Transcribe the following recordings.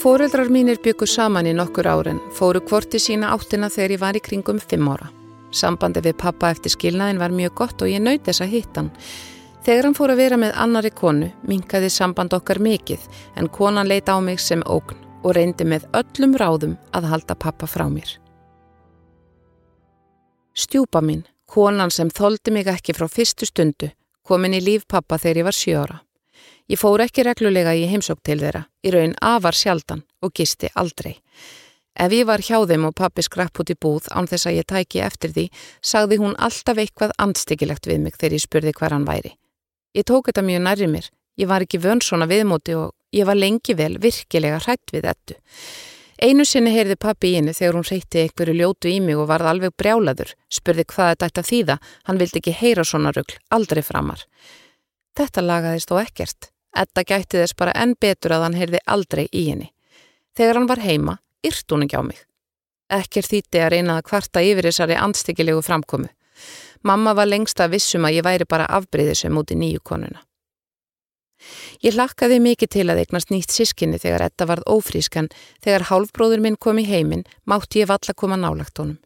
Fóreldrar mínir byggu saman í nokkur árin, fóru kvorti sína áttina þegar ég var í kringum fimm ára. Sambandi við pappa eftir skilnaðin var mjög gott og ég nöyt þess að hitta hann. Þegar hann fór að vera með annari konu, minkaði samband okkar mikið en konan leita á mig sem ógn og reyndi með öllum ráðum að halda pappa frá mér. Stjúpa mín, konan sem þóldi mig ekki frá fyrstu stundu, komin í líf pappa þegar ég var sjóra. Ég fór ekki reglulega í heimsók til þeirra, í raun afar sjaldan og gisti aldrei. Ef ég var hjá þeim og pappi skrapp út í búð án þess að ég tæki eftir því, sagði hún alltaf eitthvað anstíkilegt við mig þegar ég spurði hver hann væri. Ég tók þetta mjög nærri mér, ég var ekki vön svona viðmóti og ég var lengi vel virkilega hrætt við þetta. Einu sinni heyrði pappi í henni þegar hún reytti einhverju ljótu í mig og varð alveg brjálaður, spurði hvað þetta ætti að þýða, hann vildi ekki heyra svona rugl, aldrei framar. Þetta lagaðist þó ekkert. Edda gætti þess bara enn betur að hann heyrði aldrei í henni. Þegar hann var heima, yrt hún ekki á mig. Ekkert þýtti að reyna að kvarta yfir þessari andstikilegu framkomu. Mamma var lengst að vissum að ég væri bara afbreyðisum út í nýju konuna. Ég hlakkaði mikið til að eignast nýtt sískinni þegar Edda varð ófrískan. Þegar hálfbróður minn kom í heiminn, mátti ég valla koma nálagt honum.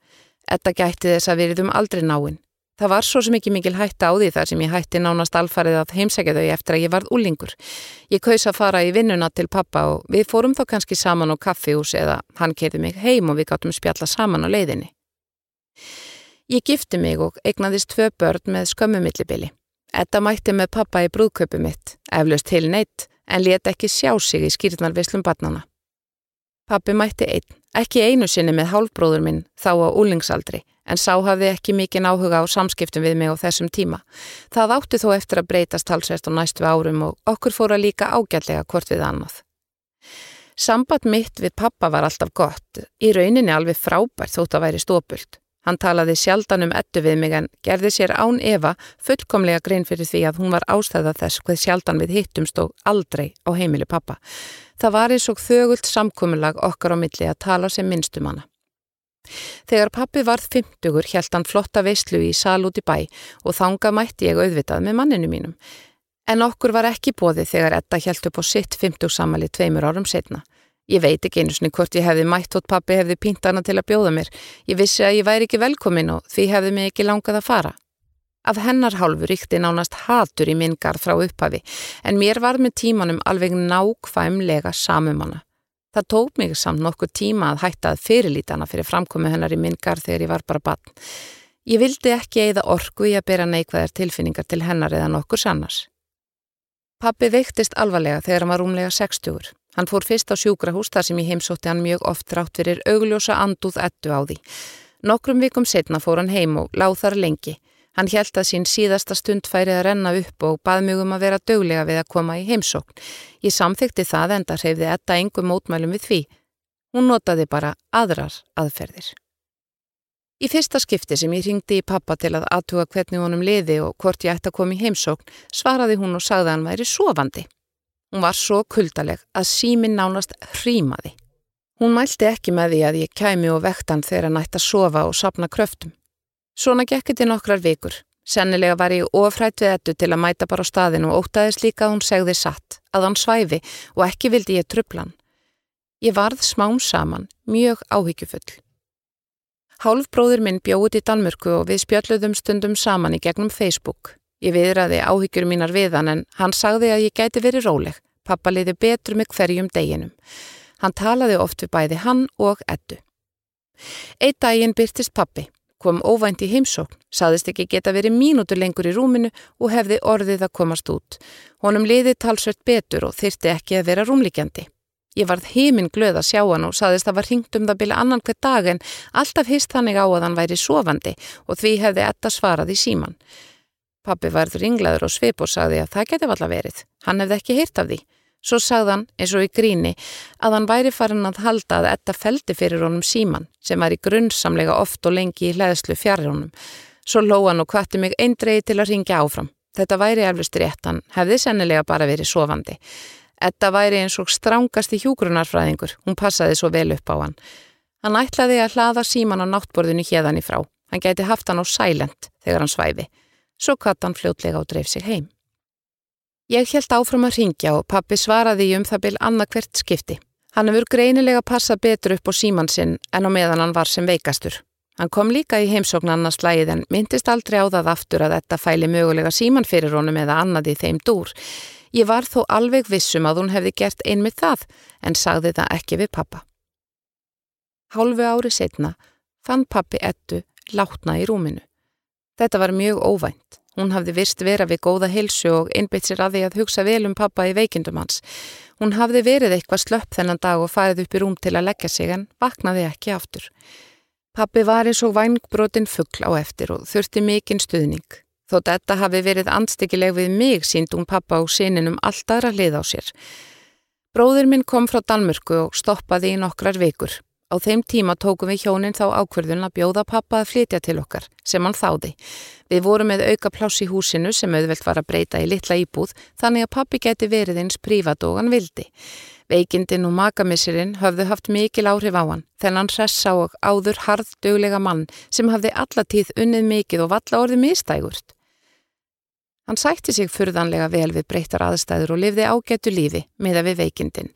Edda gætti þess að veriðum aldrei náinn. Það var svo sem ekki mikil hætta á því þar sem ég hætti nánast alfarið að heimsækja þau eftir að ég varð úlingur. Ég kaus að fara í vinnuna til pappa og við fórum þá kannski saman á kaffihús eða hann kerði mig heim og við gáttum spjalla saman á leiðinni. Ég gifti mig og eignaðist tvö börn með skömmumillibili. Edda mætti með pappa í brúðköpu mitt, eflaust til neitt, en let ekki sjá sig í skýrnarvislum barnana. Pappi mætti einn, ekki einu sinni með hálfbróður minn þá á úlingsaldri en sá hafði ekki mikinn áhuga á samskiptum við mig á þessum tíma. Það átti þó eftir að breytast halsvert á næstu árum og okkur fóra líka ágætlega hvort við annað. Samband mitt við pappa var alltaf gott, í rauninni alveg frábært þótt að væri stópult. Hann talaði sjaldan um ettu við mig en gerði sér án Eva fullkomlega grein fyrir því að hún var ástæða þess hvað sjaldan við hittumst og aldrei á heimili pappa. Það var eins og þögult samkominlag okkar á milli að tala sem minnstum hana. Þegar pappi varð fymtugur hjælt hann flotta veislu í sal út í bæ og þanga mætti ég auðvitað með manninu mínum. En okkur var ekki bóðið þegar Edda hjælt upp á sitt fymtugsamali tveimur árum setna. Ég veit ekki einu snið hvort ég hefði mætt hótt pappi hefði pínt hana til að bjóða mér. Ég vissi að ég væri ekki velkomin og því hefði mig ekki langað að fara. Af hennar hálfu ríkti nánast hatur í mingar frá upphafi en mér var með tímanum alveg nákvæmlega samumanna. Það tók mig samt nokkuð tíma að hætta að fyrirlítana fyrir framkomi hennar í mingar þegar ég var bara bann. Ég vildi ekki eigða orgu í að bera neikvæðar tilfinningar til hennar eða nokkur sannars. Pappi veiktist alvarlega þegar hann var rúmlega 60. Hann fór fyrst á sjúkrahús þar sem ég heimsótti hann mjög oft rátt fyrir augljósa anduð ettu á því. Nokkrum vikum setna fór hann heim og láð þar lengi. Hann held að sín síðasta stund færið að renna upp og bað mjög um að vera döglega við að koma í heimsókn. Ég samþykti það enda hreyfði etta engum mótmælum við því. Hún notaði bara aðrar aðferðir. Í fyrsta skipti sem ég ringdi í pappa til að aðtuga hvernig honum liði og hvort ég ætti að koma í heimsókn, svaraði hún og sagði að hann væri sofandi. Hún var svo kuldaleg að símin nánast hrímaði. Hún mælti ekki með því að ég kæmi og vektan þegar hann ætti að sofa og sapna kröftum. Svona gekkið til nokkrar vikur. Sennilega var ég ofrætt við ettu til að mæta bara á staðinu og ótaðist líka að hún segði satt, að hann svæfi og ekki vildi ég trublan. Ég varð smám saman, mjög áhyggjufull. Hálfbróður minn bjóði í Danmörku og við spjöldluðum stundum saman í gegnum Facebook. Ég viðraði áhyggjur mínar við hann en hann sagði að ég gæti verið róleg. Pappa liði betur með hverjum deginum. Hann talaði oft við bæði hann og ettu. Eitt daginn byrtist pappi kom óvænt í heimsókn, saðist ekki geta verið mínútur lengur í rúminu og hefði orðið að komast út. Honum liði talsvert betur og þyrti ekki að vera rúmlíkjandi. Ég varð heiminn glöð að sjá hann og saðist að var hringt um það bila annan hver dag en alltaf hist þannig á að hann væri sofandi og því hefði etta svarað í síman. Pappi varður ynglaður og svip og sagði að það geti valla verið. Hann hefði ekki hýrt af því. Svo sagðan, eins og í gríni, að hann væri farin að halda að etta feldi fyrir honum síman sem var í grunnsamlega oft og lengi í hlæðslu fjari honum. Svo lóan og kvatti mig eindreiði til að ringja áfram. Þetta væri alveg rétt, hann hefði sennilega bara verið sofandi. Etta væri eins og strángast í hjúgrunarfræðingur, hún passaði svo vel upp á hann. Hann ætlaði að hlaða síman á náttborðinu hérðan í frá. Hann gæti haft hann á silent þegar hann svæfi. Svo katt hann fljótlega og dreif sig heim. Ég held áfram að ringja og pappi svaraði um það byl annarkvert skipti. Hann hefur greinilega passað betur upp á síman sinn en á meðan hann var sem veikastur. Hann kom líka í heimsókn annars slæðið en myndist aldrei á það aftur að þetta fæli mögulega síman fyrir honum eða annað í þeim dúr. Ég var þó alveg vissum að hún hefði gert einmitt það en sagði það ekki við pappa. Hálfu ári setna fann pappi ettu látna í rúminu. Þetta var mjög óvænt. Hún hafði vist vera við góða hilsu og innbytt sér að því að hugsa vel um pappa í veikindum hans. Hún hafði verið eitthvað slöpp þennan dag og farið upp í rúm til að leggja sig en vaknaði ekki aftur. Pappi var eins og vangbrotin fuggl á eftir og þurfti mikinn stuðning. Þótt þetta hafi verið anstíkileg við mig sínd hún pappa og sininum allt aðra hlið á sér. Bróður minn kom frá Danmörku og stoppaði í nokkrar vikur. Á þeim tíma tókum við hjónin þá ákverðun að bjóða pappa að flytja til okkar, sem hann þáði. Við vorum með auka pláss í húsinu sem auðvelt var að breyta í litla íbúð, þannig að pappi geti verið eins prívat og hann vildi. Veikindin og makamissirinn höfðu haft mikil áhrif á hann, þennan hressa og áður harðdöglega mann sem hafði allatíð unnið mikið og valla orðið mistægurt. Hann sætti sig fyrðanlega vel við breytar aðstæður og lifði ágættu lífi miða við veikindin.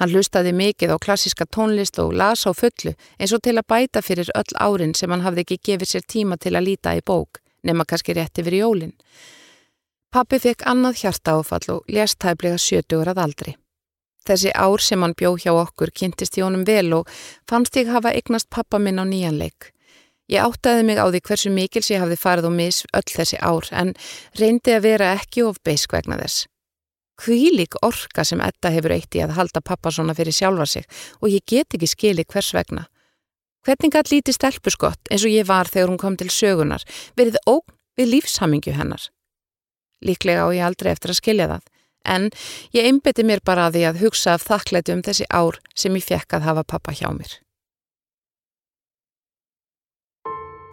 Hann hlustaði mikið á klassiska tónlist og las á fullu eins og til að bæta fyrir öll árin sem hann hafði ekki gefið sér tíma til að líta í bók, nema kannski rétt yfir jólinn. Pappi fekk annað hjarta áfall og lést tæplega 70 að aldri. Þessi ár sem hann bjó hjá okkur kynntist í honum vel og fannst ég hafa eignast pappa minn á nýjanleik. Ég áttaði mig á því hversu mikils ég hafði farið og mis öll þessi ár en reyndi að vera ekki of beisk vegna þess. Hvílik orka sem Edda hefur eitt í að halda pappa svona fyrir sjálfa sig og ég get ekki skili hvers vegna. Hvernig gæt líti stelpuskott eins og ég var þegar hún kom til sögunar verið ógn við lífshamingju hennar. Líklega á ég aldrei eftir að skilja það, en ég einbeti mér bara að því að hugsa af þakklætu um þessi ár sem ég fekk að hafa pappa hjá mér.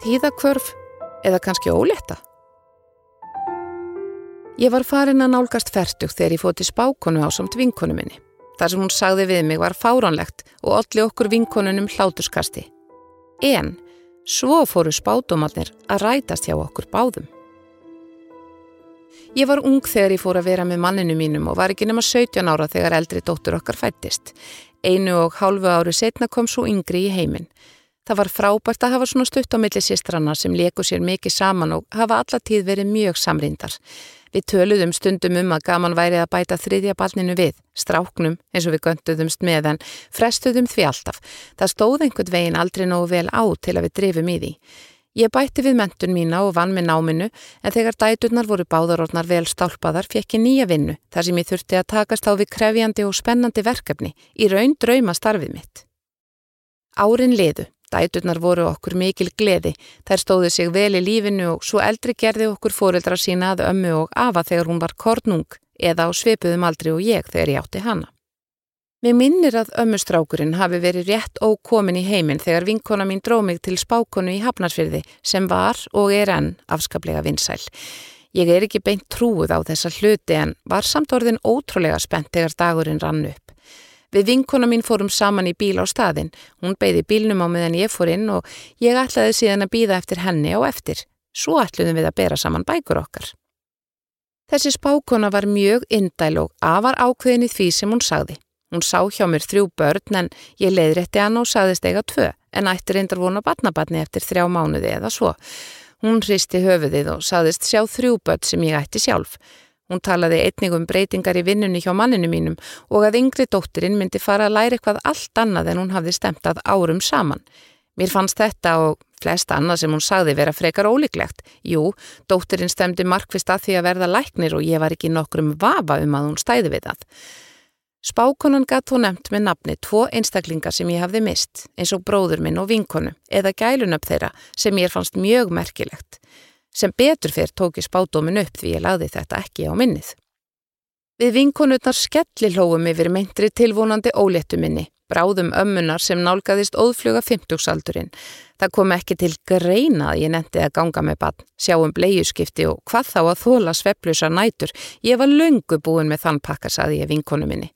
Tíðakvörf eða kannski óletta? Ég var farin að nálgast færtug þegar ég fóti spákonu á samt vinkonu minni. Það sem hún sagði við mig var fáránlegt og allir okkur vinkonunum hlátuskasti. En svo fóru spátumannir að rætast hjá okkur báðum. Ég var ung þegar ég fór að vera með manninu mínum og var ekki nema 17 ára þegar eldri dóttur okkar fættist. Einu og hálfu ári setna kom svo yngri í heiminn. Það var frábært að hafa svona stutt á milli sístranna sem leku sér mikið saman og hafa allatíð verið mjög samrindar. Við töluðum stundum um að gaman væri að bæta þriðja balninu við, stráknum eins og við gönduðumst með en frestuðum því alltaf. Það stóð einhvern veginn aldrei nógu vel á til að við drifum í því. Ég bætti við mentun mína og vann með náminu en þegar dæturnar voru báðarornar vel stálpaðar fekk ég nýja vinnu þar sem ég þurfti að takast á við krefjandi og spennandi verkefni í raun drauma starfið mitt. Árin liðu Dæturnar voru okkur mikil gleði, þær stóðu sig vel í lífinu og svo eldri gerði okkur fóreldra sína að ömmu og afa þegar hún var kornung eða á sveipuðum aldri og ég þegar ég átti hana. Mér minnir að ömmustrákurinn hafi verið rétt ókomin í heiminn þegar vinkona mín dró mig til spákonu í Hafnarsfyrði sem var og er enn afskaplega vinsæl. Ég er ekki beint trúið á þessa hluti en var samt orðin ótrúlega spennt þegar dagurinn rann upp. Við vinkona mín fórum saman í bíl á staðin. Hún beigði bílnum á meðan ég fór inn og ég ætlaði síðan að býða eftir henni og eftir. Svo ætluðum við að bera saman bækur okkar. Þessi spákona var mjög indæl og afar ákveðin í því sem hún sagði. Hún sá hjá mér þrjú börn en ég leiðrætti hann og sagðist eiga tvö en ætti reyndar vona batnabatni eftir þrjá mánuði eða svo. Hún hristi höfuðið og sagðist sjá þrjú börn sem ég ætti sjálf. Hún talaði einnig um breytingar í vinnunni hjá manninu mínum og að yngri dóttirinn myndi fara að læra eitthvað allt annað en hún hafði stemt að árum saman. Mér fannst þetta og flest annað sem hún sagði vera frekar ólíklegt. Jú, dóttirinn stemdi markvist að því að verða læknir og ég var ekki nokkrum vafa um að hún stæði við það. Spákonan gatt hún nefnt með nafni tvo einstaklingar sem ég hafði mist, eins og bróður minn og vinkonu, eða gælunöpp þeirra sem ég fannst mjög merkilegt. Sem betur fyrr tók ég spátómin upp því ég lagði þetta ekki á minnið. Við vinkonutnar skelli hlóum yfir myndri tilvonandi óléttu minni, bráðum ömmunar sem nálgæðist óðfluga 50-saldurinn. Það kom ekki til greina að ég nendi að ganga með bann, sjáum bleiuskipti og hvað þá að þóla sveplusar nætur. Ég var löngu búin með þann pakka, saði ég vinkonu minni.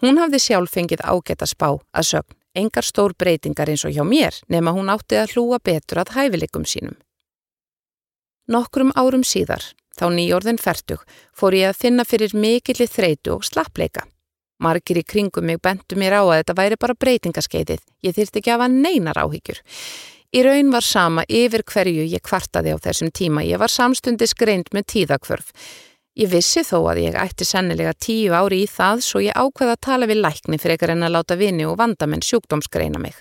Hún hafði sjálf fengið ágætt að spá að sögn, engar stór breytingar eins og hjá mér nema hún átti að hlúa betur að hæfileikum sínum. Nokkrum árum síðar, þá nýjórðin færtug, fór ég að finna fyrir mikilli þreitu og slappleika. Margir í kringum mig bentu mér á að þetta væri bara breytingaskeiðið, ég þyrti ekki að hafa neinar áhyggjur. Í raun var sama yfir hverju ég kvartaði á þessum tíma, ég var samstundis greint með tíðakvörf. Ég vissi þó að ég ætti sennilega tíu ári í það svo ég ákveða að tala við lækni fyrir ekkar en að láta vini og vandamenn sjúkdómsgreina mig.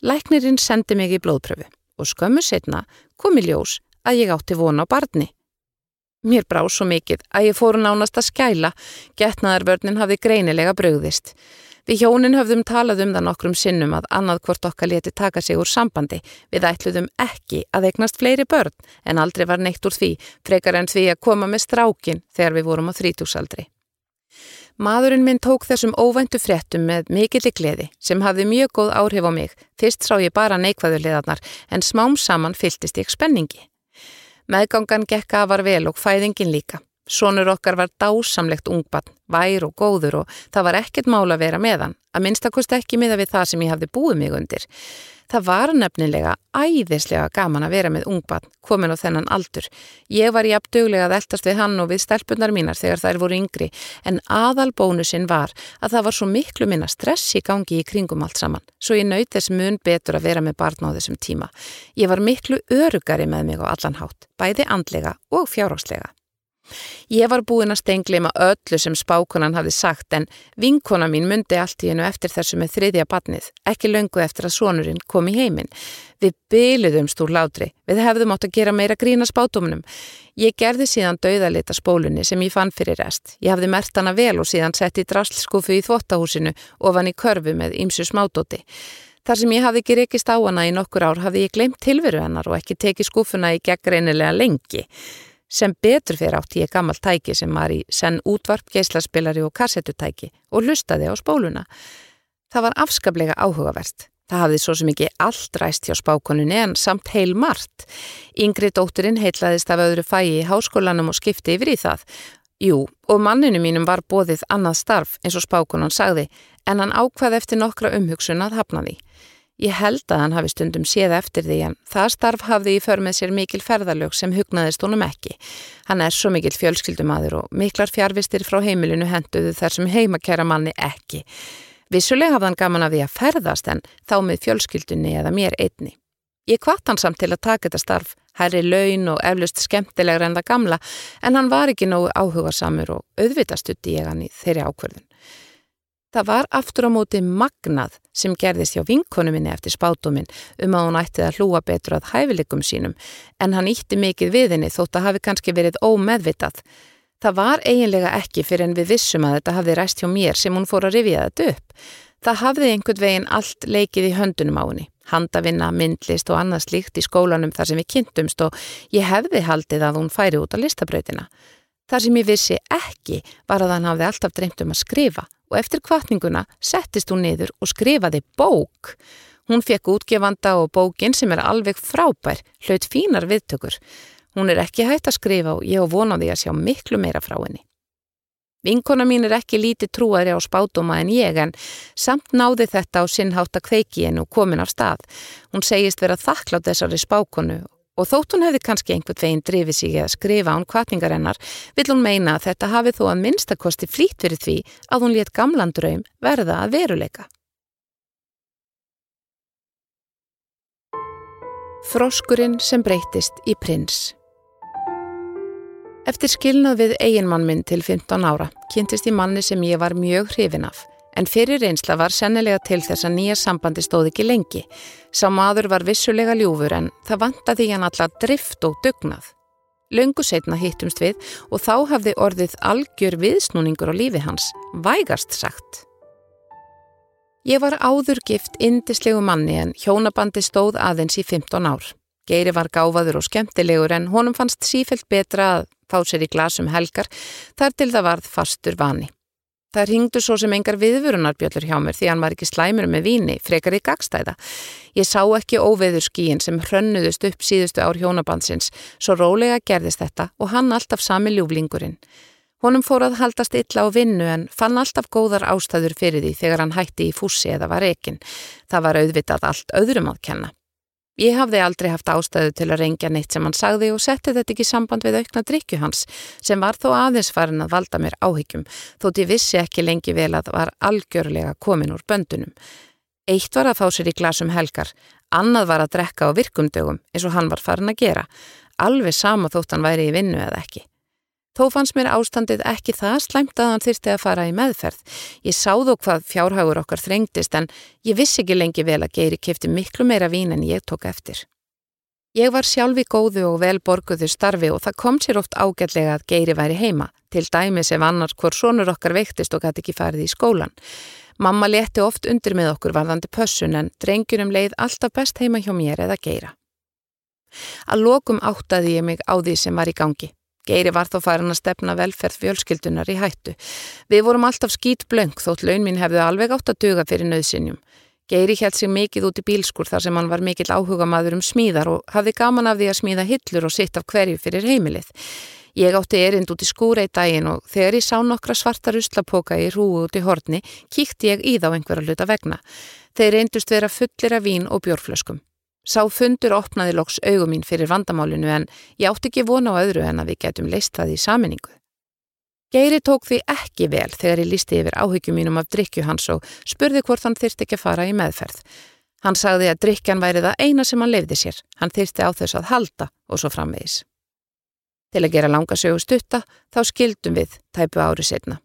Læknirinn sendi mig í blóðpröfu og skömmu setna kom í ljós að ég átti vona á barni. Mér brá svo mikið að ég fóru nánast að skæla, getnaðarvörnin hafði greinilega bröðist. Við hjónin höfðum talað um það nokkrum sinnum að annað hvort okkar leti taka sig úr sambandi. Við ætluðum ekki að eignast fleiri börn en aldrei var neitt úr því, frekar en því að koma með strákin þegar við vorum á þrítúsaldri. Maðurinn minn tók þessum óvæntu fréttum með mikilli gleði sem hafði mjög góð áhrif á mig. Fyrst sá ég bara neikvæður liðarnar en smám saman fylltist ég spenningi. Meðgangan gekka var vel og fæðingin líka. Sónur okkar var dásamlegt ungbann, vær og góður og það var ekkert mál að vera með hann, að minnstakost ekki miða við það sem ég hafði búið mig undir. Það var nefnilega æðislega gaman að vera með ungbann, komin á þennan aldur. Ég var jafn döglega að eldast við hann og við stelpunar mínar þegar þær voru yngri, en aðal bónusinn var að það var svo miklu minna stress í gangi í kringum allt saman, svo ég naut þess mun betur að vera með barn á þessum tíma. Ég var miklu örugari með mig á allan hátt, bæði andlega og fjárhagslega. Ég var búin að stenglima öllu sem spákonan hafði sagt en vinkona mín myndi allt í hennu eftir þessu með þriðja badnið, ekki löngu eftir að sonurinn kom í heiminn. Við byluðumst úr látri, við hefðum átt að gera meira grína spátumnum. Ég gerði síðan dauðalita spólunni sem ég fann fyrir rest. Ég hafði mert hana vel og síðan sett í drasslskúfu í þvóttahúsinu og vann í körfu með ýmsu smádóti. Þar sem ég hafði ekki rekist á hana í nokkur ár hafði ég glemt tilveru hennar og ekki tekið skúfuna í gegn reynilega lengi. Sem betur fyrir átti ég gammal tæki sem var í senn útvarp, geislaspilari og kassettutæki og hlustaði á spóluna. Það var afskaplega áhugavert. Það hafði svo sem ekki allt ræst hjá spákonunni en samt heil margt. Yngri dótturinn heitlaðist af öðru fæi í háskólanum og skipti yfir í það. Jú, og manninu mínum var bóðið annað starf eins og spákonan sagði en hann ákvaði eftir nokkra umhugsun að hafna því. Ég held að hann hafi stundum séð eftir því en það starf hafði í för með sér mikil ferðalög sem hugnaðist honum ekki. Hann er svo mikil fjölskyldumadur og miklar fjárvistir frá heimilinu henduðu þar sem heimakæra manni ekki. Vissuleg hafði hann gaman af því að ferðast en þá með fjölskyldunni eða mér einni. Ég kvart hann samt til að taka þetta starf, hærri laun og eflust skemmtilegra en það gamla en hann var ekki nógu áhuga samur og auðvitaðstutti ég hann í þeirri ákverðun. Það var aftur á móti magnað sem gerðist hjá vinkonu minni eftir spátuminn um að hún ætti að hlúa betur að hæfileikum sínum en hann ítti mikið við henni þótt að hafi kannski verið ómeðvitað. Það var eiginlega ekki fyrir en við vissum að þetta hafði ræst hjá mér sem hún fór að rifja þetta upp. Það hafði einhvern veginn allt leikið í höndunum á henni, handavinna, myndlist og annað slíkt í skólanum þar sem við kynntumst og ég hefði haldið að hún færi út á listabrautina. Þar sem ég vissi ekki var að hann hafði alltaf dreymt um að skrifa og eftir kvartninguna settist hún niður og skrifaði bók. Hún fekk útgefanda og bókin sem er alveg frábær, hlaut fínar viðtökur. Hún er ekki hægt að skrifa og ég vonaði að sjá miklu meira frá henni. Vinkona mín er ekki lítið trúari á spátuma en ég en samt náði þetta á sinnhátt að kveiki henn og komin af stað. Hún segist vera þakklátt þessari spákonu Og þótt hún hefði kannski einhvern veginn drifið sig að skrifa án kvartningarennar vill hún meina að þetta hafi þó að minnstakosti flýtt fyrir því að hún létt gamlan draum verða að veruleika. Froskurinn sem breytist í prins Eftir skilnað við eiginmann minn til 15 ára kynntist ég manni sem ég var mjög hrifin af En fyrir reynsla var sennilega til þess að nýja sambandi stóð ekki lengi. Sá maður var vissulega ljúfur en það vantaði hann alla drift og dugnað. Laungu setna hittumst við og þá hafði orðið algjör viðsnúningur á lífi hans, vægast sagt. Ég var áður gift indislegu manni en hjónabandi stóð aðeins í 15 ár. Geiri var gáfaður og skemmtilegur en honum fannst sífelt betra að fá sér í glasum helgar, þar til það varð fastur vani. Það ringdu svo sem engar viðvörunarbjöllur hjá mér því hann var ekki slæmur með víni, frekar í gagstæða. Ég sá ekki óveður skíin sem hrönnuðust upp síðustu ár hjónabandsins, svo rólega gerðist þetta og hann alltaf sami ljúflingurinn. Honum fór að haldast illa á vinnu en fann alltaf góðar ástæður fyrir því þegar hann hætti í fússi eða var ekinn. Það var auðvitað allt öðrum að kenna. Ég hafði aldrei haft ástæðu til að reyngja neitt sem hann sagði og setti þetta ekki samband við aukna drikju hans sem var þó aðeins farin að valda mér áhyggjum þótt ég vissi ekki lengi vel að var algjörlega komin úr böndunum. Eitt var að fá sér í glasum helgar, annað var að drekka á virkumdögum eins og hann var farin að gera, alveg sama þótt hann væri í vinnu eða ekki. Þó fannst mér ástandið ekki það slæmt að hann þyrsti að fara í meðferð. Ég sá þó hvað fjárhagur okkar þrengtist en ég vissi ekki lengi vel að Geiri kifti miklu meira vín en ég tók eftir. Ég var sjálfi góðu og vel borguðu starfi og það kom sér oft ágætlega að Geiri væri heima, til dæmis ef annars hvort sonur okkar veiktist og gæti ekki farið í skólan. Mamma leti oft undir með okkur varðandi pössun en drengjunum leið alltaf best heima hjá mér eða Geira. Að lokum áttaði ég mig á því sem var í gangi. Geiri var þó farin að stefna velferð fjölskyldunar í hættu. Við vorum alltaf skýt blöng þótt laun mín hefði alveg átt að duga fyrir nöðsinjum. Geiri held sig mikið út í bílskur þar sem hann var mikill áhuga maður um smíðar og hafði gaman af því að smíða hillur og sitt af hverju fyrir heimilið. Ég átti erind út í skúra í daginn og þegar ég sá nokkra svarta ruslapoka í hrúu út í horni, kíkti ég í þá einhverja luta vegna. Þeir reyndust vera fullir af vín og bjórflöskum. Sá fundur opnaði loks augum mín fyrir vandamálinu en ég átti ekki vona á öðru en að við getum leist það í saminningu. Geiri tók því ekki vel þegar ég lísti yfir áhyggjum mínum af drikju hans og spurði hvort hann þyrsti ekki að fara í meðferð. Hann sagði að drikjan væri það eina sem hann lefði sér, hann þyrsti á þess að halda og svo framvegis. Til að gera langa sögu stutta þá skildum við tæpu ári setna.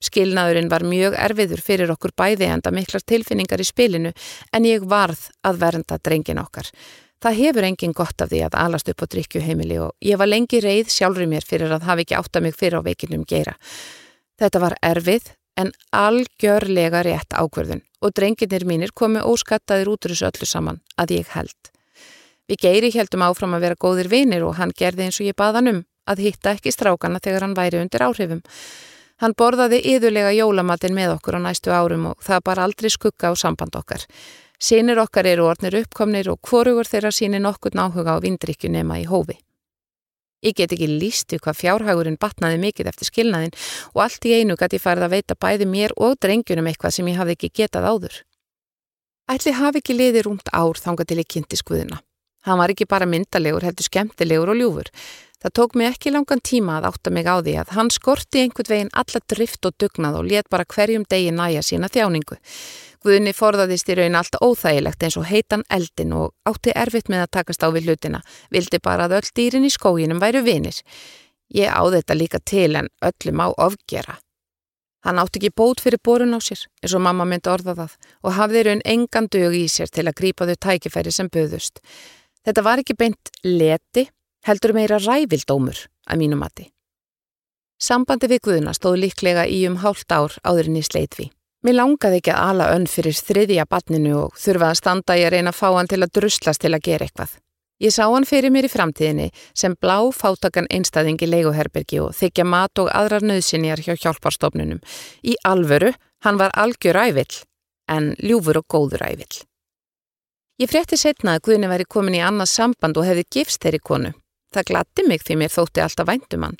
Skilnaðurinn var mjög erfiður fyrir okkur bæði enda miklar tilfinningar í spilinu en ég varð að vernda drengin okkar. Það hefur engin gott af því að alast upp á drikjuheimili og ég var lengi reið sjálfur mér fyrir að hafa ekki átta mig fyrir á veikinum gera. Þetta var erfið en algjörlega rétt ákverðun og drenginir mínir komi óskattaðir út úr þessu öllu saman að ég held. Við geiri heldum áfram að vera góðir vinir og hann gerði eins og ég baðan um að hitta ekki strákana þegar hann væri undir áhrifum. Hann borðaði yðurlega jólamatinn með okkur á næstu árum og það bara aldrei skugga á samband okkar. Sýnir okkar eru ornir uppkomnir og hvorugur þeirra sýnir nokkur náhuga á vindrykju nema í hófi. Ég get ekki lístu hvað fjárhagurinn batnaði mikið eftir skilnaðin og allt í einu gæti farið að veita bæði mér og drengjunum eitthvað sem ég hafði ekki getað áður. Ætli hafi ekki liði rúmt ár þanga til ég kynnti skuðina. Hann var ekki bara myndalegur, heldur skemmtilegur og ljúfur. Það tók mig ekki langan tíma að átta mig á því að hann skorti einhvern veginn alla drift og dugnað og let bara hverjum degi næja sína þjáningu. Guðni forðaðist í raun allt óþægilegt eins og heitan eldin og átti erfitt með að takast á við hlutina, vildi bara að öll dýrin í skóginum væru vinir. Ég á þetta líka til en öllum á ofgera. Hann átti ekki bót fyrir borun á sér, eins og mamma myndi orða það, og hafði raun engan dög í sér til að grípa þau tækifæri sem böðust. Þetta var ekki beint leti, heldur meira rævildómur að mínu mati. Sambandi við Guðuna stóð líklega í um hálft ár áðurinn í sleitvi. Mér langaði ekki að ala önn fyrir þriðja barninu og þurfa að standa ég að reyna að fá hann til að druslast til að gera eitthvað. Ég sá hann fyrir mér í framtíðinni sem blá fátakan einstæðingi leiguherbergi og þykja mat og aðrar nöðsynjar hjá hjálparstofnunum. Í alvöru, hann var algjör ævill, en ljúfur og góður ævill. Ég frétti setna að Guðni væri komin í annað samband og hefði gifst þeirri konu. Það glatti mig því mér þótti alltaf væntum hann.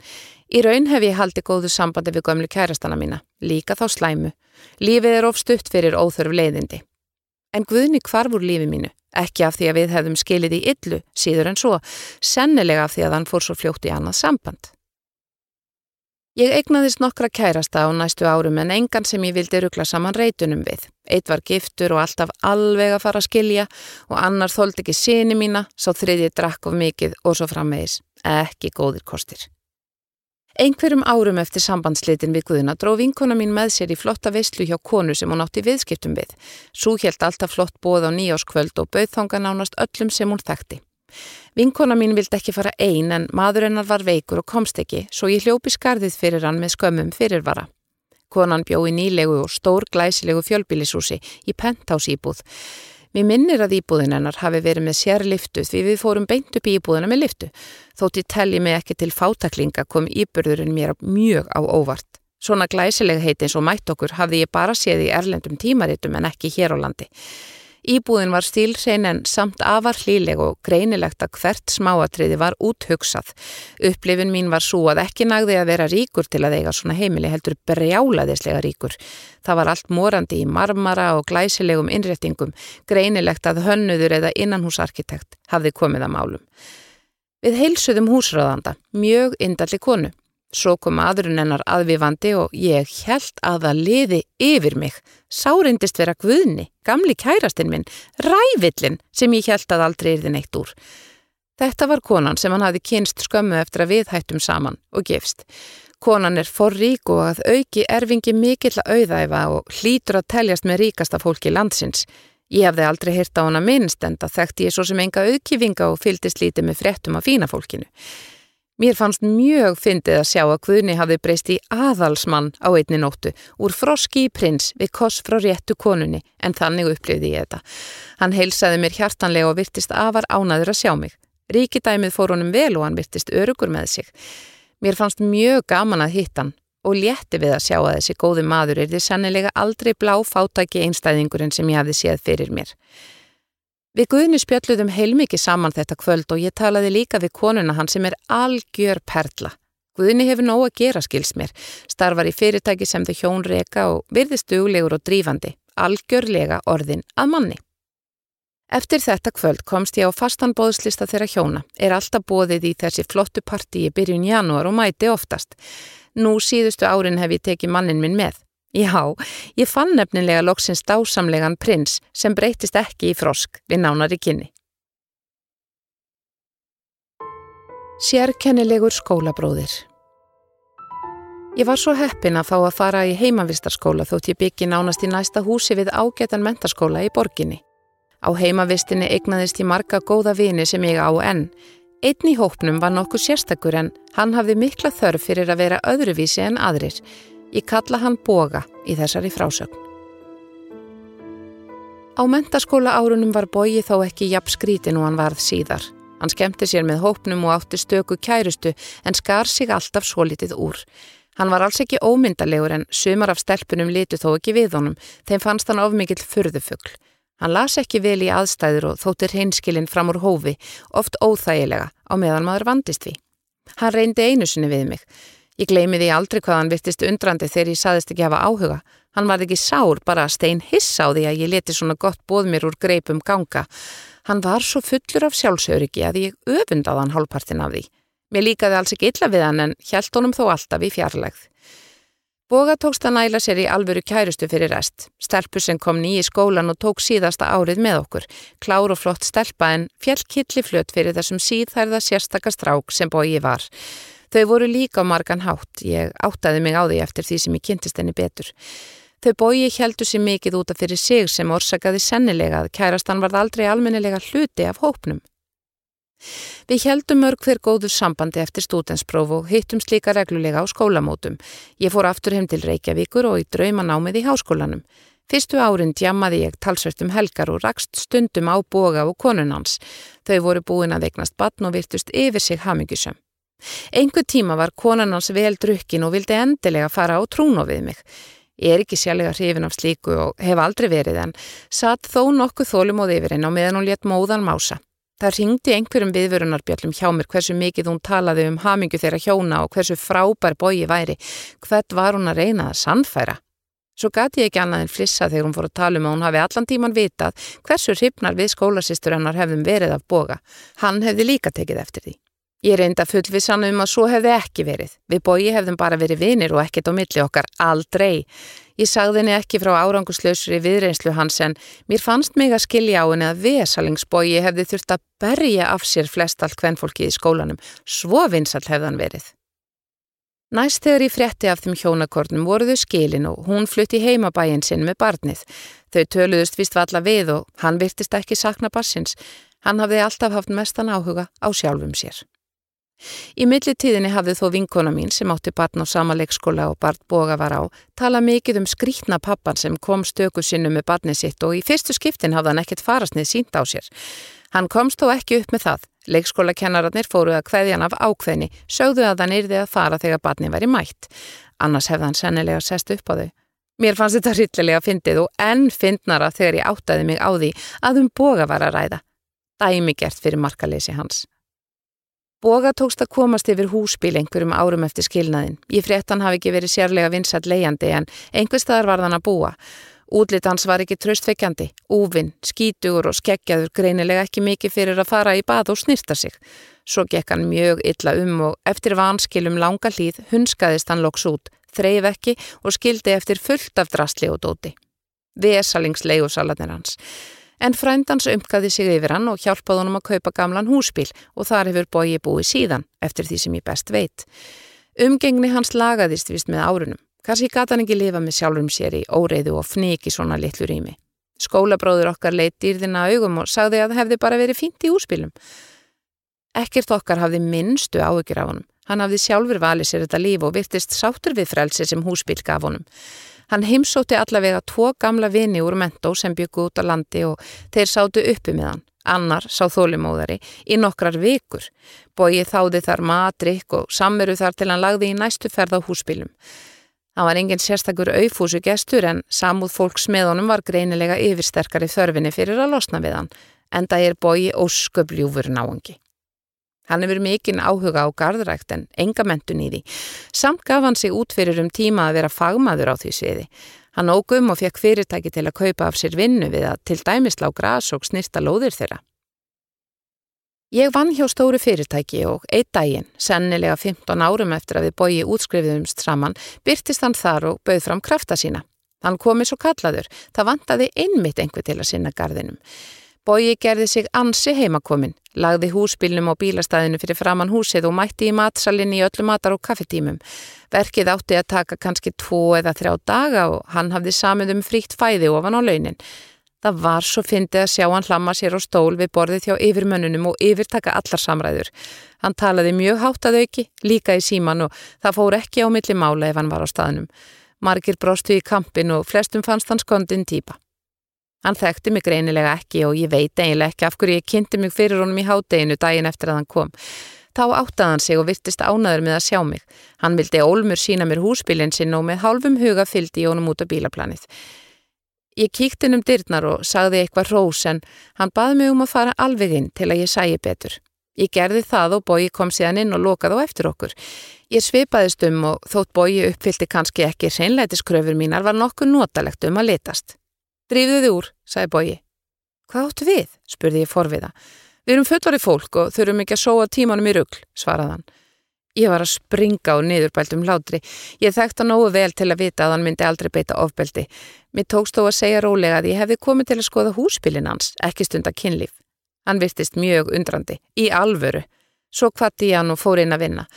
Í raun hef ég haldið góðu sambandi við gömlu kærastana mína, líka þá slæmu. Lífið er ofstutt fyrir óþörf leiðindi. En Guðni kvarfur lífi mínu, ekki af því að við hefðum skilið í illu, síður en svo, sennilega af því að hann fór svo fljótt í annað samband. Ég eignaðist nokkra kærasta á næstu árum en engan sem ég vildi ruggla saman reytunum við. Eitt var giftur og alltaf alveg að fara að skilja og annar þóldi ekki síni mína, sá þriðið drakk of mikið og svo framvegis. Ekki góðir kostir. Einhverjum árum eftir sambandslitin við Guðuna dró vinkona mín með sér í flotta veislu hjá konu sem hún átti viðskiptum við. Sú helt alltaf flott bóð á nýjáskvöld og bauð þonga nánast öllum sem hún þekkti. Vinkona mín vildi ekki fara ein en maður hennar var veikur og komst ekki svo ég hljópi skarðið fyrir hann með skömmum fyrirvara. Konan bjó í nýlegu og stór glæsilegu fjölbílisúsi í penthásýbúð. Mér minnir að íbúðin hennar hafi verið með sér liftu því við fórum beint upp í íbúðina með liftu. Þótt ég telli mig ekki til fátaklinga kom íbörðurinn mér mjög á óvart. Svona glæsileg heiti eins og mætt okkur hafði ég bara séð í erlendum tímaritum en ekki hér á landi. Íbúðin var stílsein en samt afar hlíleg og greinilegt að hvert smáatriði var úthugsað. Upplifin mín var svo að ekki nagði að vera ríkur til að eiga svona heimili heldur brjálaðislega ríkur. Það var allt morandi í marmara og glæsilegum innréttingum, greinilegt að hönnuður eða innanhúsarkitekt hafði komið að málum. Við heilsuðum húsröðanda, mjög indalli konu. Svo kom aðrun hennar aðvifandi og ég held að það liði yfir mig. Sárindist vera guðni, gamli kærastinn minn, rævillin sem ég held að aldrei er þið neitt úr. Þetta var konan sem hann hafi kynst skömmu eftir að við hættum saman og gefst. Konan er forrík og að auki erfingi mikill að auðæfa og hlýtur að teljast með ríkasta fólki landsins. Ég hefði aldrei hýrt á hana minnst en það þekkti ég svo sem enga auðkifinga og fyldist lítið með fréttum af fína fólkinu. Mér fannst mjög fyndið að sjá að Guðni hafði breyst í aðalsmann á einni nóttu úr froski í prins við koss frá réttu konunni en þannig upplifði ég þetta. Hann heilsaði mér hjartanlega og virtist afar ánaður að sjá mig. Ríkidæmið fór honum vel og hann virtist örugur með sig. Mér fannst mjög gaman að hitta hann og létti við að sjá að þessi góði maður er því sannilega aldrei blá fátæki einstæðingurinn sem ég hafði séð fyrir mér. Við Guðni spjalluðum heilmikið saman þetta kvöld og ég talaði líka við konuna hann sem er algjör perla. Guðni hefur nóg að gera skils mér, starfar í fyrirtæki sem þau hjón reka og virðist duglegur og drífandi, algjörlega orðin að manni. Eftir þetta kvöld komst ég á fastan bóðslista þeirra hjóna, er alltaf bóðið í þessi flottu parti í byrjun janúar og mæti oftast. Nú síðustu árin hef ég tekið mannin minn með. Já, ég fann nefnilega loksins dásamlegan prins sem breytist ekki í frosk við nánari kynni. Sérkennilegur skólabróðir Ég var svo heppin að fá að fara í heimavistarskóla þótt ég byggi nánast í næsta húsi við ágætan mentaskóla í borginni. Á heimavistinni eignaðist ég marga góða vini sem ég á enn. Einn í hópnum var nokkuð sérstakur en hann hafði mikla þörf fyrir að vera öðruvísi en aðrir Ég kalla hann Boga í þessari frásögn. Á mentaskóla árunum var Bogi þó ekki jafn skrítin og hann varð síðar. Hann skemmti sér með hópnum og átti stöku kærustu en skar sig alltaf svo litið úr. Hann var alls ekki ómyndalegur en sumar af stelpunum litu þó ekki við honum, þeim fannst hann ofmikill furðufugl. Hann las ekki vel í aðstæður og þóttir hinskilinn fram úr hófi, oft óþægilega, á meðan maður vandist við. Hann reyndi einu sinni við mig. Ég gleymi því aldrei hvað hann virtist undrandi þegar ég saðist ekki hafa áhuga. Hann var ekki sár, bara stein hissa á því að ég leti svona gott bóð mér úr greipum ganga. Hann var svo fullur af sjálfsöryggi að ég öfundaði hann hálfpartin af því. Mér líkaði alls ekki illa við hann en hjælt honum þó alltaf í fjarlægð. Boga tókst að næla sér í alvöru kærustu fyrir rest. Stelpur sem kom nýji skólan og tók síðasta árið með okkur. Klár og flott stelpa en fjell killiflött fyrir þessum síðhærða sérstakast sem bói var. Þau voru líka margan hátt, ég áttaði mig á því eftir því sem ég kynntist henni betur. Þau bói heldur sér mikið útaf fyrir sig sem orsakaði sennilega að kærastan varð aldrei almennilega hluti af hópnum. Við heldum mörg hver góður sambandi eftir stútenspróf og hittum slíka reglulega á skólamótum. Ég fór aftur heim til Reykjavíkur og í draumanámið í háskólanum. Fyrstu árin djammaði ég talsvert um helgar og rakst stundum á boga og konunans. Þau voru búin að veiknast batn og virtust yfir sig hamingisum. Engu tíma var konan hans vel drukkin og vildi endilega fara á trúno við mig. Ég er ekki sjálflega hrifin af slíku og hef aldrei verið en satt þó nokkuð þólumóð yfir henn á meðan hún létt móðan mása. Það ringdi einhverjum viðvörunarbjallum hjá mér hversu mikið hún talaði um hamingu þeirra hjóna og hversu frábær bói væri. Hvert var hún að reyna að sannfæra? Svo gati ég ekki annað en flissa þegar hún fór að tala um að hún hafi allan tíman vitað hversu hrifnar við skólasistur hennar hefðum verið af boga. Hann hefði líka tekið eftir því. Ég reynda fullvissan um að svo hefði ekki verið. Við bói hefðum bara verið vinir og ekkert á milli okkar, aldrei. Ég sagði henni ekki frá áranguslausri viðreynslu hans en mér fannst mig að skilja á henni að vesalingsbói hefði þurft að berja af sér flest allt hvernfólki í skólanum. Svo vinsall hefðan verið. Næst þegar ég frétti af þeim hjónakornum voru þau skilin og hún flutti heimabæin sinn með barnið. Þau töluðust vist valla við og hann virtist ekki sakna bassins. Hann hafði alltaf haft mestan áhuga á sjálfum sér. Í millitíðinni hafði þó vinkona mín sem átti barn á sama leikskóla og barn boga var á tala mikið um skrítna pappan sem kom stöku sinnu með barnið sitt og í fyrstu skiptin hafði hann ekkert farasnið sínt á sér. Hann komst þó ekki upp með það. Leikskólakennararnir fóruð að kveðjan af ákveðni, sögðu að hann yrði að fara þegar barnið væri mætt. Annars hefði hann sennilega sest upp á þau. Mér fannst þetta rillilega fyndið og enn fyndnara þegar ég áttaði mig á því að um boga var að ræða. Dæmi gert fyrir markaleysi hans. Boga tókst að komast yfir húsbíl einhverjum árum eftir skilnaðin. Ég frétt hann hafi ekki verið sérlega vinsat leiandi en einhver staðar var þann að búa. Útlit hans var ekki tröstfeikjandi, úvinn, skítugur og skeggjaður greinilega ekki mikið fyrir að fara í bað og snirta sig. Svo gekk hann mjög illa um og eftir vanskilum langa hlýð hunskaðist hann loks út, þreif ekki og skildi eftir fullt af drastli og dóti. Vesalingsleigusalarnir hans en frændans umkaði sig yfir hann og hjálpaði honum að kaupa gamlan húsbíl og þar hefur bói búið síðan, eftir því sem ég best veit. Umgengni hans lagaðist vist með árunum. Kanski gata hann ekki lifa með sjálfum sér í óreiðu og fniki svona litlu rými. Skólabróður okkar leitt dýrðina augum og sagði að það hefði bara verið fínt í húsbílum. Ekkert okkar hafði minnstu áhugir af honum. Hann hafði sjálfur valið sér þetta líf og virtist sátur við frelsi sem húsbíl gaf honum. Hann heimsótti allavega tvo gamla vini úr mentó sem byggu út á landi og þeir sátu uppi með hann. Annar sá þólimóðari í nokkrar vikur. Bóið þáði þar matrikk og samveru þar til hann lagði í næstu ferð á húsbílum. Það var enginn sérstakur auðfúsu gestur en samúð fólks með honum var greinilega yfirsterkari þörfinni fyrir að losna við hann en það er bóið ósköpljúfur náangi. Hann hefur mikinn áhuga á gardrækt en enga mentun í því. Samt gaf hann sig út fyrir um tíma að vera fagmaður á því sviði. Hann ógum og fekk fyrirtæki til að kaupa af sér vinnu við að til dæmislá gras og snirta lóðir þeirra. Ég vann hjá stóru fyrirtæki og eitt daginn, sennilega 15 árum eftir að við bóji útskrifiðumst saman, byrtist hann þar og bauð fram krafta sína. Hann komi svo kallaður, það vantaði einmitt einhver til að sinna gardinum. Bóji gerði sig ansi heimakomin, lagði húsbílnum á bílastæðinu fyrir framann húsið og mætti í matsalinni í öllu matar og kaffetímum. Verkið átti að taka kannski tvo eða þrjá daga og hann hafði samið um fríkt fæði ofan á launin. Það var svo fyndið að sjá hann hlamma sér á stól við borðið hjá yfirmönnunum og yfirtaka allar samræður. Hann talaði mjög hátt að auki, líka í síman og það fór ekki á milli mála ef hann var á staðnum. Margir brostu í kampin og flestum fannst hann skondin týpa. Hann þekkti mig greinilega ekki og ég veit eiginlega ekki af hverju ég kynnti mig fyrir honum í hádeginu daginn eftir að hann kom. Þá áttaði hann sig og virtist ánaður með að sjá mig. Hann vildi ólmur sína mér húsbílinn sinn og með hálfum huga fyldi ég honum út á bílaplanið. Ég kíkti um dyrnar og sagði eitthvað rós en hann baði mig um að fara alveg inn til að ég sæi betur. Ég gerði það og bói kom síðan inn og lokaði á eftir okkur. Ég svipaðist um og þótt bói uppfyldi kannski ekki reynleitiskröfur mínar var nokkuð notalegt um að litast. Drífðu þið úr, sagði Bóji. Hvað áttu við? spurði ég forviða. Við erum fullari fólk og þurfum ekki að sóa tímanum í ruggl, svaraði hann. Ég var að springa á niðurbæltum látri. Ég þekkt hann nógu vel til að vita að hann myndi aldrei beita ofbeldi. Mér tókst þó að segja rólega að ég hefði komið til að skoða húspilin hans, ekki stunda kynlíf. Hann virtist mjög undrandi, í alvöru. Svo kvatti ég hann og fór inn að vinna.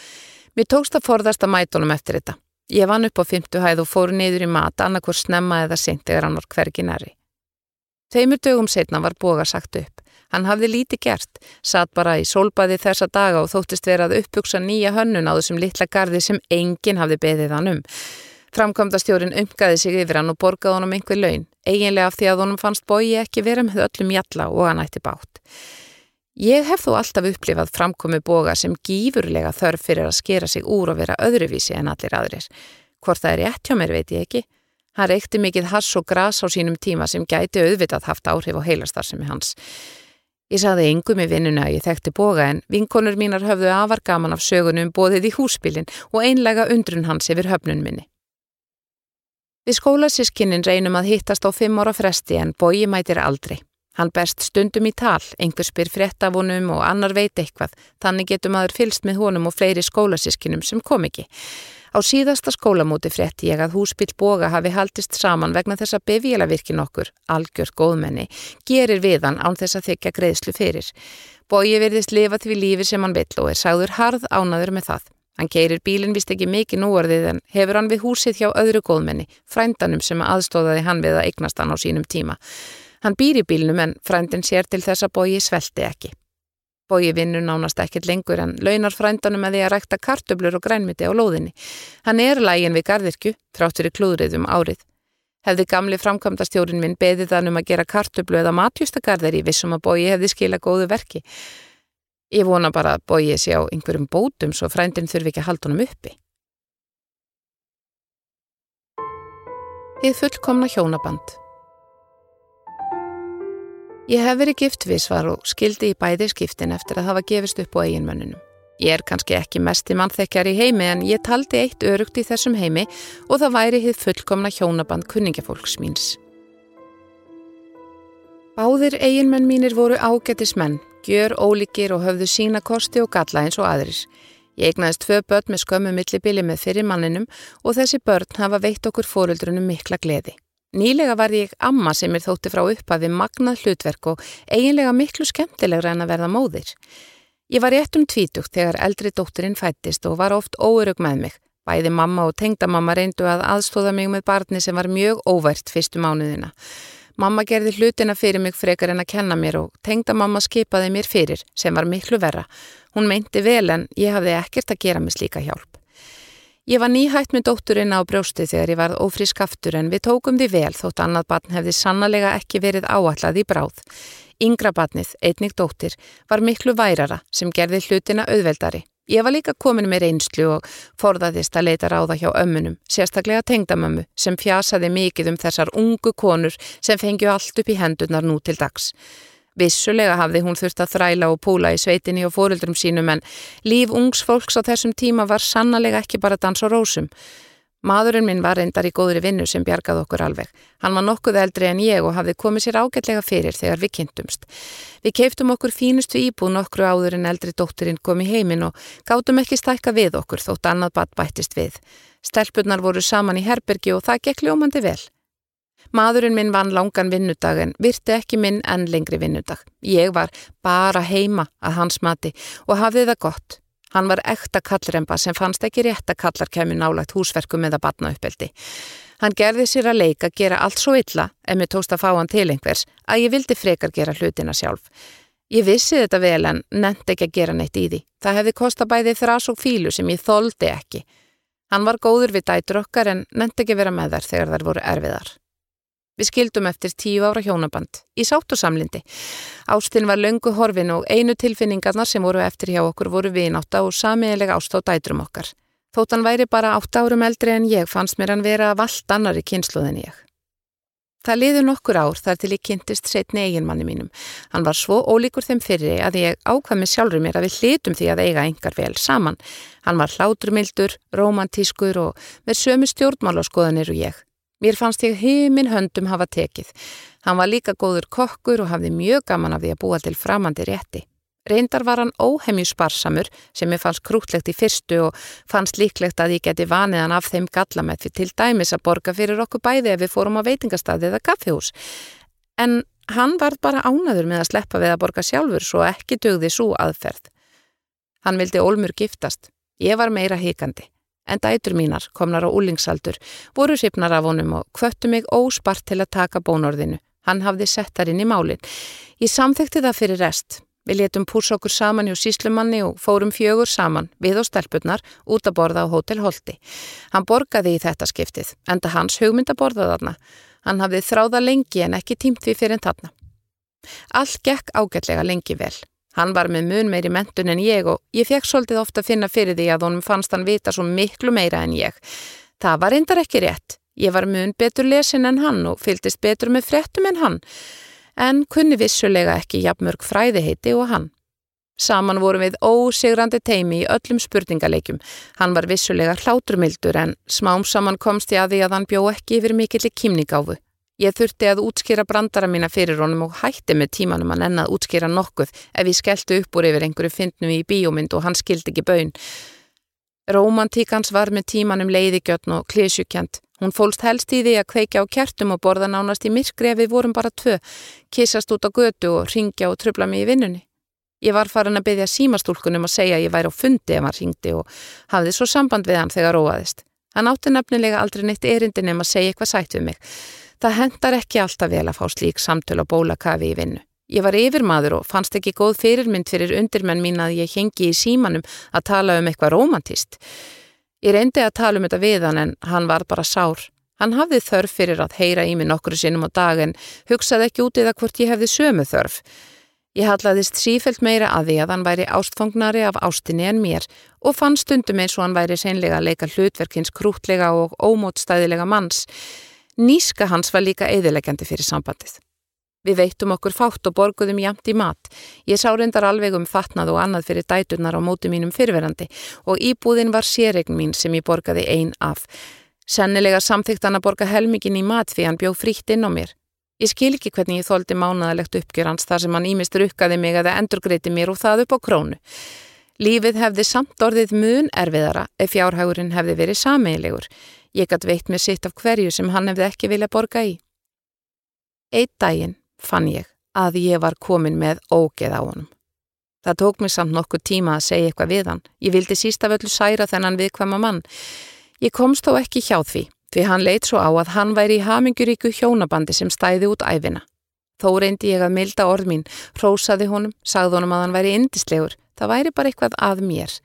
Mér tókst að forðast að mæta honum eftir þetta. Ég vann upp á fymtu hæð og fór niður í mat annarkur snemma eða seint eða hann var hvergi næri. Þeimur dögum setna var boga sagt upp. Hann hafði líti gert, satt bara í sólbaði þessa daga og þóttist vera að uppbuksa nýja hönnun á þessum litla gardi sem enginn hafði beðið hann um. Framkvæmdastjórin umgaði sig yfir hann og borgaði honum einhver laun, eiginlega af því að honum fannst bói ekki vera með öllum jalla og hann ætti bátt. Ég hef þó alltaf upplifað framkomi boga sem gífurlega þörf fyrir að skera sig úr og vera öðruvísi en allir aðrir. Hvort það er rétt hjá mér veit ég ekki. Hann reykti mikið hass og gras á sínum tíma sem gæti auðvitað haft áhrif á heilastarfsemi hans. Ég saði yngum í vinnuna að ég þekkti boga en vinkonur mínar höfðu afar gaman af sögunum bóðið í húsbílinn og einlega undrun hans yfir höfnun minni. Við skólasískinnin reynum að hittast á fimm ára fresti en bói mætir aldrei. Hann berst stundum í tal, einhver spyr frétt af honum og annar veit eitthvað, þannig getur maður fylst með honum og fleiri skólasískinum sem kom ekki. Á síðasta skólamóti frétti ég að húsbíl boga hafi haldist saman vegna þess að befílavirkin okkur, algjör góðmenni, gerir við hann án þess að þykja greiðslu fyrir. Bói verðist lifa því lífi sem hann vill og er sagður harð ánaður með það. Hann keirir bílinn vist ekki mikið núorðið en hefur hann við húsið hjá öðru góðmenni, frændanum sem aðstóðaði hann við að eignast hann á sínum tíma. Hann býr í bílnum en frændin sér til þess að bóji svelti ekki. Bói vinnur nánast ekkert lengur en launar frændanum að því að rækta kartöblur og grænmiti á lóðinni. Hann er lægin við gardirkju, þrátt fyrir klúðrið um árið. Hefði gamli framkvæmdastjórin minn beðið þann um að gera kartöblu eða matjustagarðir í vissum að Bói hefði skila góðu verki. Ég vona bara að Bói sé á einhverjum bótum svo frændin þurfi ekki að halda honum uppi. Þið fullkomna hjónaband Ég hef verið giftvísvar og skildi í bæði skiptin eftir að hafa gefist upp á eiginmönnunum. Ég er kannski ekki mest í mannþekjar í heimi en ég taldi eitt örugt í þessum heimi og það væri hitt fullkomna hjónaband kunningafólks míns. Báðir eiginmenn mínir voru ágættis menn, gjör ólíkir og höfðu sína kosti og galla eins og aðrir. Ég egnaðist tvö börn með skömmu millibili með fyrir manninum og þessi börn hafa veitt okkur fóruldrunum mikla gleði. Nýlega var ég amma sem er þótti frá upphafi magnað hlutverk og eiginlega miklu skemmtilegra en að verða móðir. Ég var rétt um tvítugt þegar eldri dótturinn fættist og var oft óörug með mig. Bæði mamma og tengdamamma reyndu að aðstóða mig með barni sem var mjög óvært fyrstu mánuðina. Mamma gerði hlutina fyrir mig frekar en að kenna mér og tengdamamma skipaði mér fyrir sem var miklu verra. Hún meinti vel en ég hafði ekkert að gera með slíka hjálp. Ég var nýhætt með dótturinn á brjósti þegar ég varð ófrísk aftur en við tókum því vel þótt annað batn hefði sannlega ekki verið áallad í bráð. Yngra batnið, einnig dóttir, var miklu værara sem gerði hlutina auðveldari. Ég var líka komin með reynslu og forðaðist að leita ráða hjá ömmunum, sérstaklega tengdamömmu sem fjasaði mikið um þessar ungu konur sem fengju allt upp í hendurnar nú til dags. Vissulega hafði hún þurft að þræla og púla í sveitinni og fóruldrum sínum en líf ungs fólks á þessum tíma var sannlega ekki bara dans og rósum. Maðurinn minn var reyndar í góðri vinnu sem bjargaði okkur alveg. Hann var nokkuð eldri en ég og hafði komið sér ágætlega fyrir þegar við kynntumst. Við keiftum okkur fínustu íbúð nokkru áður en eldri dótturinn kom í heiminn og gátum ekki stækka við okkur þótt annað bat bættist við. Stelpunnar voru saman í herbergi og það gekk ljómandi vel. Maðurinn minn vann langan vinnudag en virti ekki minn enn lengri vinnudag. Ég var bara heima að hans mati og hafði það gott. Hann var ekta kallremba sem fannst ekki rétt að kallar kemur nálagt húsverkum eða batna uppeldi. Hann gerði sér að leika að gera allt svo illa ef mér tókst að fá hann til einhvers að ég vildi frekar gera hlutina sjálf. Ég vissi þetta vel en nefndi ekki að gera neitt í því. Það hefði kosta bæði þrás og fílu sem ég þóldi ekki. Hann var góður við dætur okkar en nefndi ekki vera með þær þegar þær voru erfiðar. Við skildum eftir tíu ára hjónaband, í sátt og samlindi. Ástinn var löngu horfin og einu tilfinningarnar sem voru eftir hjá okkur voru vináta og samiðilega ást á dætrum okkar. Þótt hann væri bara átt árum eldri en ég fannst mér hann vera vallt annari kynsluð en ég. Það liður nokkur ár þar til ég kynntist setni eiginmanni mínum. Hann var svo ólíkur þeim fyrri að ég ákvæmi sjálfur mér að við hlitum því að eiga engar vel saman. Hann var hláturmildur, romantískur og með sömu stjórnmálaskoðanir og ég. Mér fannst ég heiminn höndum hafa tekið. Hann var líka góður kokkur og hafði mjög gaman af því að búa til framandi rétti. Reyndar var hann óhemju sparsamur sem ég fannst krútlegt í fyrstu og fannst líklegt að ég geti vanið hann af þeim gallamett fyrir til dæmis að borga fyrir okkur bæði ef við fórum á veitingastadi eða kaffihús. En hann var bara ánaður með að sleppa við að borga sjálfur svo ekki dögði svo aðferð. Hann vildi ólmur giftast. Ég var meira hikandi en dætur mínar, komnar á úlingsaldur, voru sipnar af honum og kvöttu mig óspart til að taka bónorðinu. Hann hafði sett þar inn í málinn. Ég samþekti það fyrir rest. Við letum púsa okkur saman hjá síslumanni og fórum fjögur saman, við og stelpunnar, út að borða á Hotel Holti. Hann borgaði í þetta skiptið, enda hans hugmynd að borða þarna. Hann hafði þráða lengi en ekki tímt við fyrir en þarna. Allt gekk ágætlega lengi vel. Hann var með mun meiri mentun en ég og ég fekk svolítið ofta að finna fyrir því að honum fannst hann vita svo miklu meira en ég. Það var reyndar ekki rétt. Ég var mun betur lesin en hann og fylgist betur með frettum en hann, en kunni vissulega ekki jafnmörg fræðiheiti og hann. Saman vorum við ósigrandi teimi í öllum spurningaleikjum. Hann var vissulega hláturmildur en smám saman komst ég að því að hann bjó ekki yfir mikill í kýmningáfu. Ég þurfti að útskýra brandara mína fyrir honum og hætti með tímanum að nenn að útskýra nokkuð ef ég skelltu upp úr yfir einhverju fyndnum í bíómynd og hann skildi ekki baun. Romantíkans var með tímanum leiðigjötn og klísjukjent. Hún fólst helst í því að kveikja á kertum og borða nánast í myrkri ef við vorum bara tvö, kissast út á götu og ringja og trubla mig í vinnunni. Ég var farin að byggja símastúlkunum að segja að ég væri á fundi ef hann ringdi og hafði svo samband við hann þegar róaðist. Hann átti nefnilega aldrei neitt erindin um að segja eitthvað sætt við mig. Það hendar ekki alltaf vel að fá slík samtöl og bólakafi í vinnu. Ég var yfirmaður og fannst ekki góð fyrirmynd fyrir undirmenn mín að ég hengi í símanum að tala um eitthvað romantist. Ég reyndi að tala um þetta við hann en hann var bara sár. Hann hafði þörf fyrir að heyra í mig nokkru sinnum á dag en hugsaði ekki út í það hvort ég hefði sömu þörf. Ég hallaðist sífelt meira að því að hann væri ástfangnari af ástinni en mér og fann stundum eins og hann væri seinlega að leika hlutverkins krútlega og ómótstæðilega manns. Níska hans var líka eðilegjandi fyrir sambandið. Við veittum okkur fátt og borguðum jamt í mat. Ég sá reyndar alveg um fatnað og annað fyrir dæturnar á móti mínum fyrverandi og íbúðin var sérregn mín sem ég borgaði einn af. Sennilega samþygt hann að borga helmingin í mat því hann bjó frítt inn á mér. Ég skil ekki hvernig ég þóldi mánaðalegt uppgjör hans þar sem hann ímist rukkaði mig eða endurgreiti mér og það upp á krónu. Lífið hefði samt orðið mun erfiðara ef fjárhagurinn hefði verið sameigilegur. Ég gætt veitt mér sitt af hverju sem hann hefði ekki vilja borga í. Eitt daginn fann ég að ég var komin með ógeð á honum. Það tók mér samt nokkuð tíma að segja eitthvað við hann. Ég vildi sísta völlu særa þennan viðkvæma mann. Ég komst þó ekki hjá því því hann leitt svo á að hann væri í haminguríku hjónabandi sem stæði út æfina. Þó reyndi ég að milda orð mín, rósaði honum, sagði honum að hann væri indislegur, það væri bara eitthvað að mér.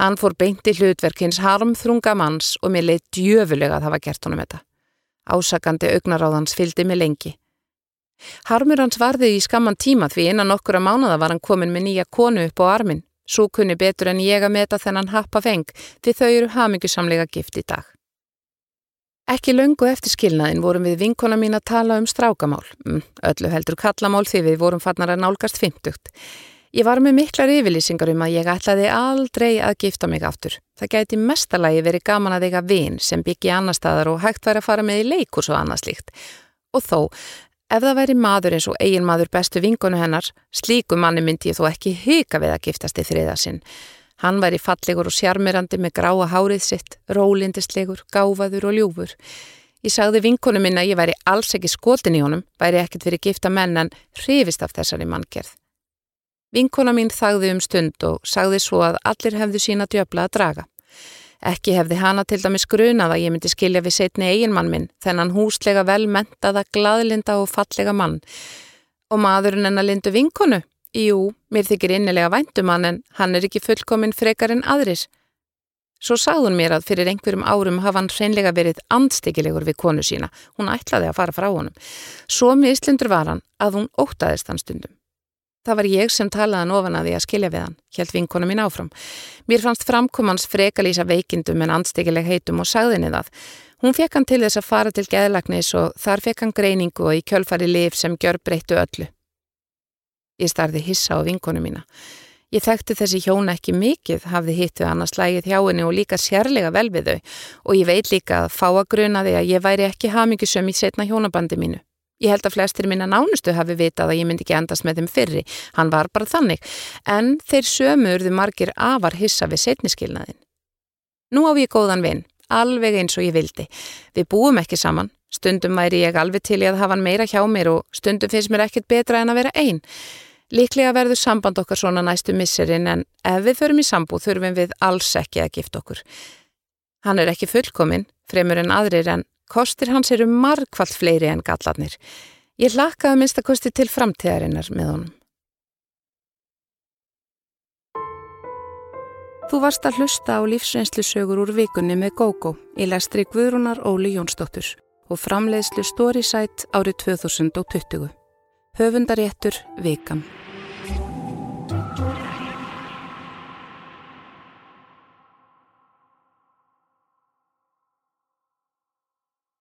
Hann fór beinti hlutverkins harmþrunga manns og mér leitt djöfulega að hafa gert honum þetta. Ásakandi augnaráðans fyldi mig lengi. Harmur hans varði í skamman tíma því innan okkura mánuða var hann komin með nýja konu upp á armin. Svo kunni betur en ég að meta þennan happa feng því þau eru hamingusamlega gift í dag. Ekki löngu eftir skilnaðin vorum við vinkona mín að tala um strákamál, mm, öllu heldur kallamál því við vorum fannar að nálgast fymtugt. Ég var með miklar yfirlýsingar um að ég ætlaði aldrei að gifta mig aftur. Það gæti mestalagi verið gaman að eiga vin sem byggi annar staðar og hægt væri að fara með í leikurs og annað slíkt. Og þó, ef það væri maður eins og eigin maður bestu vinkonu hennar, slíku manni myndi ég þó ekki hyka við að giftast í þriðasinn. Hann væri fallegur og sjarmirandi með gráa hárið sitt, rólindislegur, gáfaður og ljúfur. Ég sagði vinkonu minna að ég væri alls ekki skotin í honum, væri ekkert fyrir gifta menn en hrifist af þessari mannkerð. Vinkona mín þagði um stund og sagði svo að allir hefðu sína djöbla að draga. Ekki hefði hana til dæmis grunað að ég myndi skilja við setni eiginmann minn, þennan húslega velmentaða, gladlinda og fallega mann. Og maðurinn en að lindu vinkonu? Jú, mér þykir innilega væntum hann en hann er ekki fullkominn frekar en aðris. Svo sagðun mér að fyrir einhverjum árum hafa hann hreinlega verið andstikilegur við konu sína. Hún ætlaði að fara frá honum. Svo mislindur var hann að hún ótaðist hann stundum. Það var ég sem talaði hann ofan að því að skilja við hann, held vinkona mín áfram. Mér fannst framkomans frekalýsa veikindum en andstikileg heitum og sagðinni það. Hún fekk hann til þess að fara til geðlagnis og þar fekk hann greiningu og í kjölfari lif sem gjör breyttu öllu. Ég starði hissa á vinkonu mína. Ég þekkti þessi hjóna ekki mikið, hafði hittu annars lægið hjá henni og líka sérlega vel við þau og ég veit líka að fá að gruna því að ég væri ekki hamingisum í setna hjónabandi mínu. Ég held að flestir minna nánustu hafi vitað að ég myndi ekki endast með þeim fyrri, hann var bara þannig, en þeir sömurðu margir afar hissa við setniskilnaðin. Nú á ég góðan vinn, alveg eins og ég vildi. Við búum ekki saman, stundum væri ég alveg til ég að hafa hann meira hjá mér og stundum finnst mér ekkert betra en að vera einn. Líklega verður samband okkar svona næstu misserinn en ef við förum í sambúð þurfum við alls ekki að gifta okkur. Hann er ekki fullkominn, fremur en aðrir en kostir hans eru margfald fleiri en gallarnir. Ég hlakkaði minnst að kosti til framtíðarinnar með honum. Þú varst að hlusta á lífsreynslusögur úr vikunni með GóGó í lestri Guðrúnar Óli Jónsdóttur og framleiðslu Storysight árið 2020. Höfundaréttur Vikan